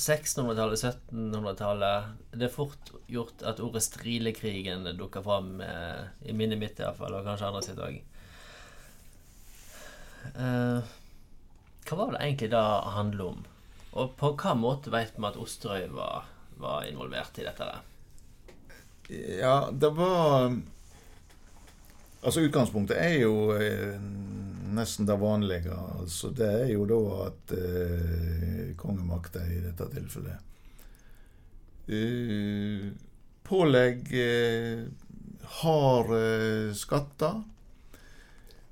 1600-tallet, 1700-tallet Det er fort gjort at ordet 'strilekrigen' dukker fram eh, i minnet mitt iallfall, og kanskje andre sitt òg. Eh, hva var det egentlig det handlet om? Og på hva måte vet vi at Osterøy var, var involvert i dette? Ja, det var Altså Utgangspunktet er jo eh, nesten det vanlige. Altså Det er jo da at eh, kongemakta i dette tilfellet eh, Pålegg eh, har eh, skatter.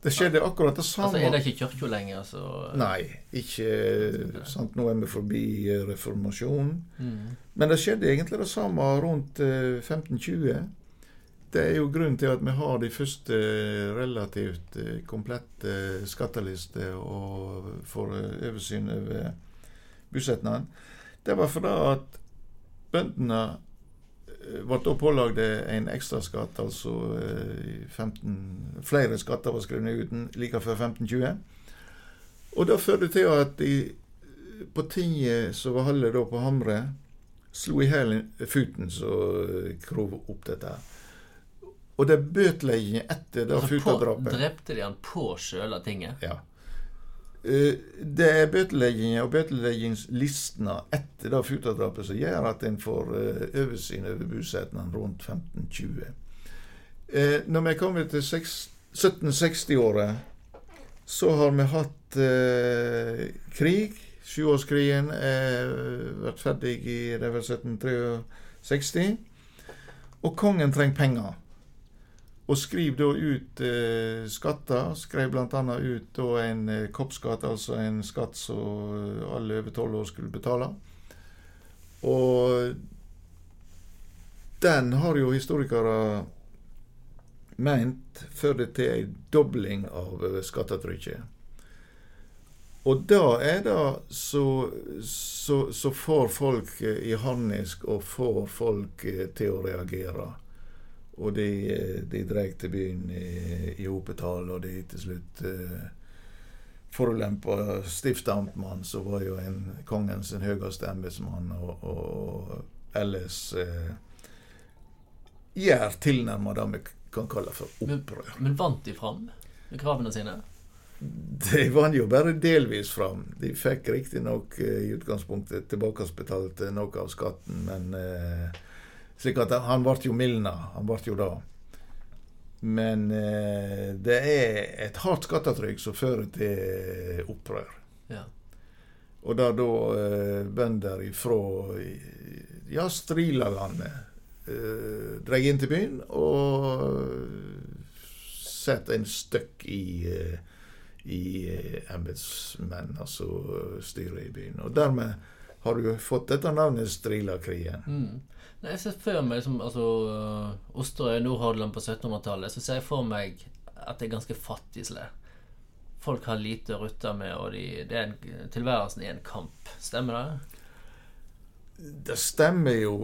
Det skjedde akkurat det samme Altså Er det ikke kirka lenger, så Nei, ikke sant, Nå er vi forbi eh, reformasjonen. Mm. Men det skjedde egentlig det samme rundt eh, 1520. Det er jo grunnen til at vi har de første relativt eh, komplette skattelister og får eh, oversyn over bosetningene. Det var fordi at bøndene eh, ble da pålagd en ekstraskatt, altså eh, 15, flere skatter var skrevet ut like før 1520. Og det førte til at de, på tinget som var holdet på Hamre, slo i hæl futen som krov opp dette. her. Og det er bøtelegging etter det Altså, futadrapet. drepte de han på sjøla tinget? Ja. Eh, Det er bøteleggingen og bøteleggingslistene etter det futadrapet som gjør at en får eh, oversyn over bosetningene rundt 1520. Eh, Når vi kommer til 1760-året, så har vi hatt krig. Sjuårskrigen ble ferdig i det er vel 1763. Og kongen trenger penger. Og skriv da ut eh, skatter. Skrev bl.a. ut da en eh, koppskatt, altså en skatt som eh, alle over tolv år skulle betale. Og den har jo historikere meint førte til ei dobling av eh, skattetrykket. Og da er det så, så, så får folk eh, i harnisk og får folk til å reagere. Og de, eh, de dreg til byen i, i hopetall, og de til slutt eh, forulempa stiftamtmann, som var jo en kongens en høyeste embetsmann, og, og ellers eh, gjør tilnærma det vi kan kalle for opprør. Men vant de fram med kravene sine? De vant jo bare delvis fram. De fikk riktignok eh, i utgangspunktet tilbakebetalt eh, noe av skatten, men eh, slik at han ble jo mildna. Han ble jo det. Men eh, det er et hardt skattetrykk som fører til opprør. Ja. Og da da eh, bønder ifra ja, Strilalandet eh, drar inn til byen og setter en støkk i eh, i eh, embetsmenn, altså eh, styret i byen. Og dermed har du fått dette navnet Strilakrigen. Mm. Nei, jeg ser for meg liksom, altså, Osterøy, Nordhordland på 1700-tallet, så ser jeg for meg at det er ganske fattig sled. Folk har lite å rutte med, og de, det er en, tilværelsen er en kamp. Stemmer det? Det stemmer jo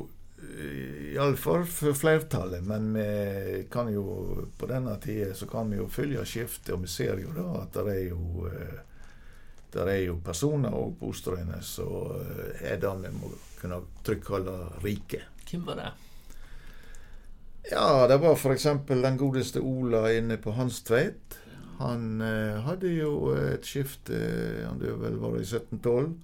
iallfall for flertallet, men vi kan jo på denne tida så kan vi jo følge skiftet, og vi ser jo da at det er jo eh, der er jo personer og på Osterøyene som eh, er det vi må kunne trygt kalle rike. Hvem var det? Ja, det var f.eks. den godeste Ola inne på Hanstveit. Han eh, hadde jo et skifte Han døde vel var det i 1712.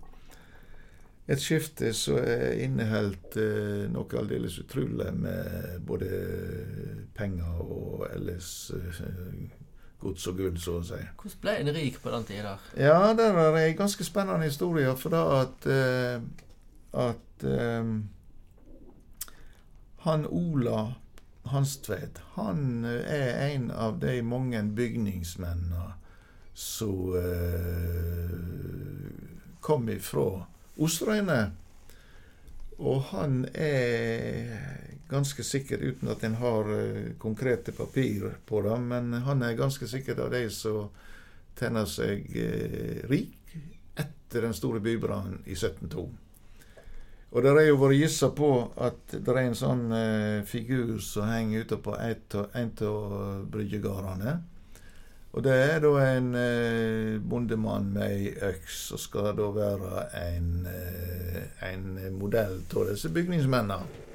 Et skifte som eh, inneholdt eh, noe aldeles utrolig med både penger og ellers eh, gods og gull, så å si. Hvordan ble en rik på den tida? Ja, det er en ganske spennende historie, for da at eh, at eh, han Ola Hanstveit, han eh, er en av de mange bygningsmennene som uh, kom ifra Osterøyene. Og han er ganske sikker, uten at en har eh, konkrete papir på det, men han er ganske sikkert av de som tjener seg eh, rik etter den store bybrannen i 1702. Og det har jo vært gissa på at det er en sånn eh, figur som henger ute på en av bryggegardene. Og det er da en eh, bondemann med ei øks som skal da være en, eh, en modell av disse bygningsmennene.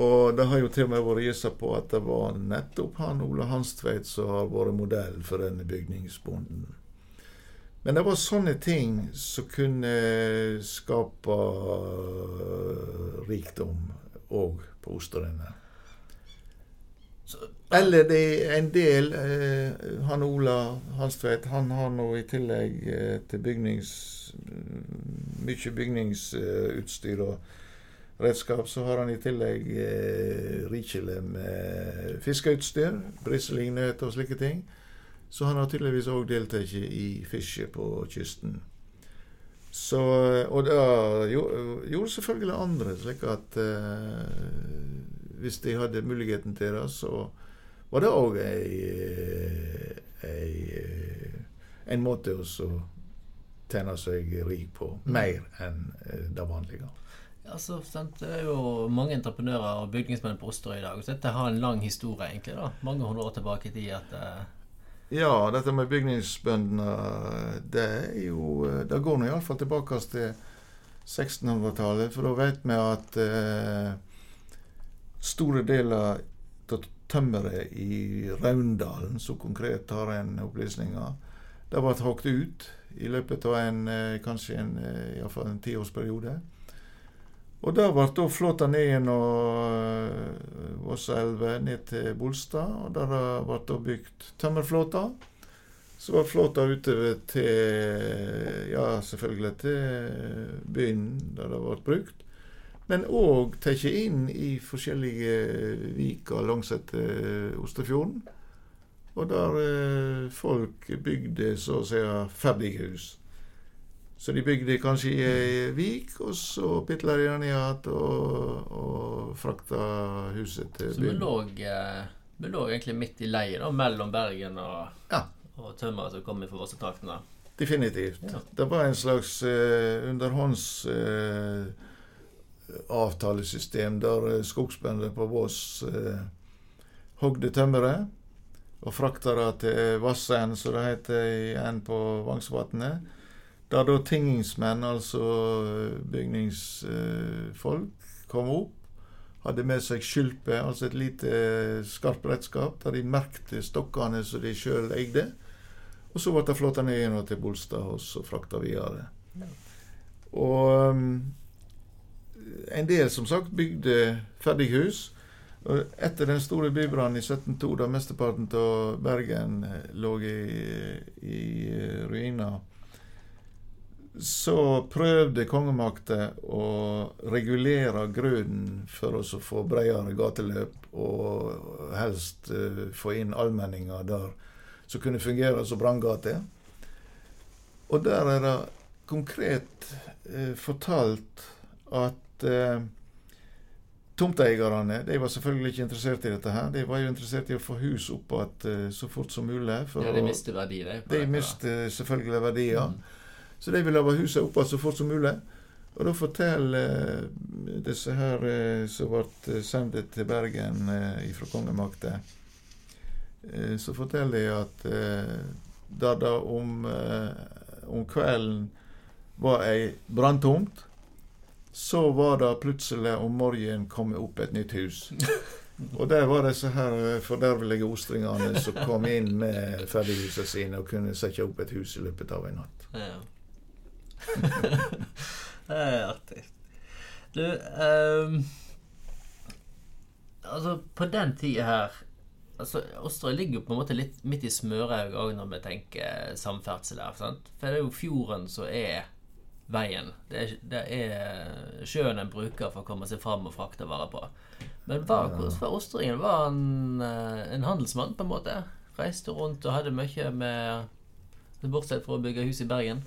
Og det har jo til og med vært gjessa på at det var nettopp han Ole Hanstveit som har vært modell for denne bygningsbonden. Men det var sånne ting som kunne skape rikdom òg på Osterøyene. Eller det er en del eh, Han Ola Hanstveit han har nå i tillegg eh, til bygnings mye bygningsutstyr og redskap, så har han i tillegg eh, rikelig med fiskeutstyr, brislingnøt og slike ting. Så han har tydeligvis òg deltatt i fisket på kysten. Så, og det gjorde selvfølgelig andre, slik at eh, hvis de hadde muligheten til det, så var det òg en måte å tjene seg rik på. Mer enn eh, det vanlige. Altså, Det er jo mange entreprenører og bygningsmenn på Osterøy i dag. Så dette har en lang historie, egentlig. da. Mange hundre år tilbake i tid. at... Uh... Ja, dette med bygningsbøndene, det er jo Det går nå iallfall tilbake til 1600-tallet. For da vet vi at uh, store deler av tømmeret i Raundalen, så konkret har en opplysninger, det ble hogd ut i løpet av en, kanskje en, iallfall en tiårsperiode. Og der ble da flåta ned gjennom uh, Vosseelva ned til Bolstad. Og der ble da bygd tømmerflåta. Så var flåta utover til Ja, selvfølgelig til byen der det ble brukt. Men òg tatt inn i forskjellige viker langsetter Ostefjorden. Og der uh, folk bygde så å si ferdige hus. Så de bygde kanskje i ei vik, og så pitla de den igjen og, og frakta huset til byen. Så vi lå, eh, vi lå egentlig midt i leiet, mellom Bergen og, ja. og tømmeret som kom fra Vossetraktene? Definitivt. Ja. Det var en slags eh, underhånds eh, der uh, skogsbønder på Voss eh, hogde tømmeret og frakta det til Vassend, som det heter igjen på Vangsvatnet. Da da tingingsmenn, altså eh, bygningsfolk, kom opp, hadde med seg skylpe, altså et lite eh, skarpt redskap, der de merkte stokkene som de sjøl eide. Og så ble det flåta ned igjen til Bolstad og så frakta videre. Og um, en del, som sagt, bygde ferdighus. Og etter den store bybrannen i 1702, da mesteparten av Bergen eh, lå i, i ruiner, så prøvde kongemakta å regulere grunnen for å få bredere gateløp, og helst uh, få inn allmenninger der som kunne fungere som branngater. Og der er det konkret uh, fortalt at uh, tomteeierne de var selvfølgelig ikke interessert i dette. her. De var jo interessert i å få hus opp igjen så fort som mulig. ja, De mister verdier. De mister selvfølgelig verdier. Mm. Så de vil ha huset oppe så fort som mulig. Og da forteller eh, disse her eh, som ble eh, sendt til Bergen fra kongemakta, eh, så forteller de at da det om, om kvelden var ei branntomt, så var det plutselig om morgenen kommet opp et nytt hus. Og der var disse her fordervelige ostringene som kom inn med ferdighusene sine og kunne sette opp et hus i løpet av en natt. Ja. det er artig. Du um, Altså, på den tida her altså, Osterøy ligger jo på en måte litt midt i smørauget òg når vi tenker samferdsel her. Sant? For det er jo fjorden som er veien. Det er, det er sjøen en bruker for å komme seg fram og frakte varer på. Men var, var Osterøyen var en, eh, en handelsmann, på en måte? Reiste rundt og hadde mye med Bortsett fra å bygge hus i Bergen?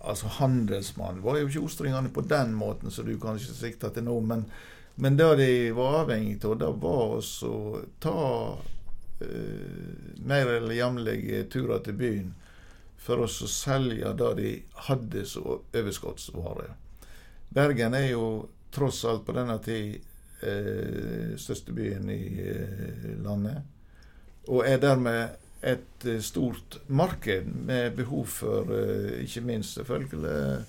Altså Handelsmann var jo ikke ostringene på den måten som du kanskje sikter til nå, men, men det de var avhengig av, det var å ta eh, mer eller jevnlige turer til byen for å selge det de hadde som overskuddsvare. Bergen er jo tross alt på denne tid eh, største byen i eh, landet. og er dermed et eh, stort marked med behov for eh, ikke minst selvfølgelig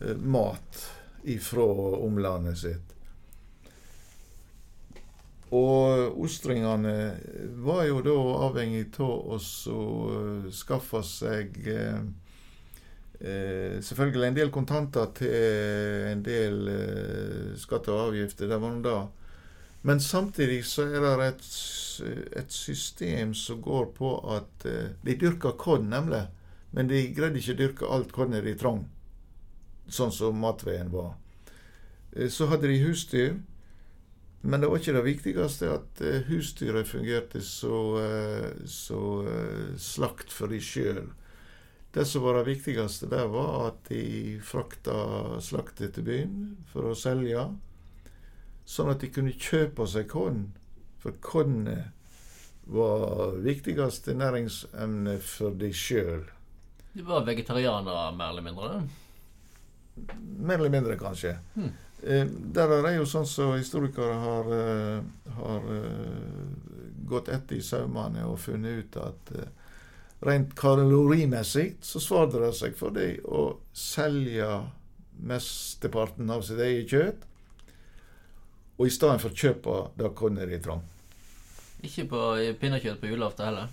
eh, mat ifra omlandet sitt. Og ostringene var jo da avhengig av å skaffe seg eh, selvfølgelig en del kontanter til en del eh, skatter og avgifter. Det var nå da. Men samtidig så er det et, et system som går på at eh, de dyrker korn, nemlig. Men de greide ikke å dyrke alt kornet de trong, sånn som matveien var. Eh, så hadde de husdyr. Men det var ikke det viktigste at eh, husdyret fungerte så, så slakt for de sjøl. Det som var det viktigste der, var at de frakta slaktet til byen for å selge sånn at de kunne kjøpe seg korn. For kornet var viktigste næringsemne for de sjøl. De var vegetarianere, mer eller mindre? Mer eller mindre, kanskje. Hmm. Eh, der er det jo sånn som så historikere har, uh, har uh, gått etter i saumene og funnet ut at rent kalorimessig så svarer det seg for dem å selge mesteparten av sitt eget kjøtt og i stedet for kjøpe det kornet de trang. Ikke på pinnekjøtt på julaften heller?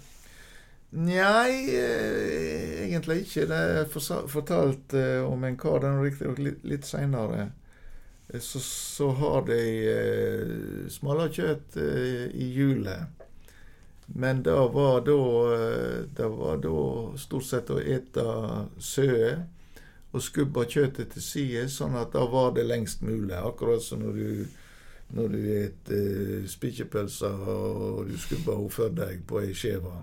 Nei, eh, egentlig ikke. Det er fortalt eh, om en kar, den riktignok litt, litt seinere. Eh, så, så, har de eh, smalakjøtt eh, i hjulet. Men det var da eh, Det var da stort sett å ete søe og skubbe kjøttet til side, sånn at da var det lengst mulig. Akkurat som når du når du et uh, spikkepølser og du skubber henne for deg på ei skive.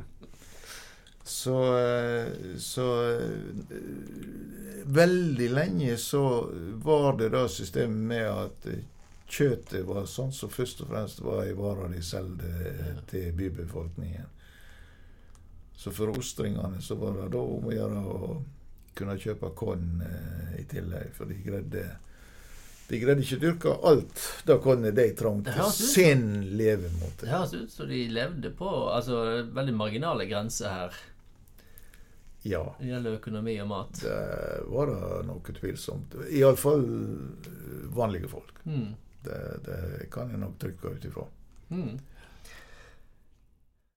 Så, uh, så uh, Veldig lenge så var det da systemet med at kjøttet var sånn som først og fremst var ei vare de solgte til bybefolkningen. Så for ostringene så var det da om å gjøre å kunne kjøpe korn i tillegg, for de greide de greide ikke å dyrke alt det kornet de trengte til sin levemåte. Det høres ut som de levde på altså, veldig marginale grenser her. Ja. Det gjelder økonomi og mat. Det var da noe tvilsomt. Iallfall vanlige folk. Mm. Det, det kan jeg nok trykke ut ifra. Mm.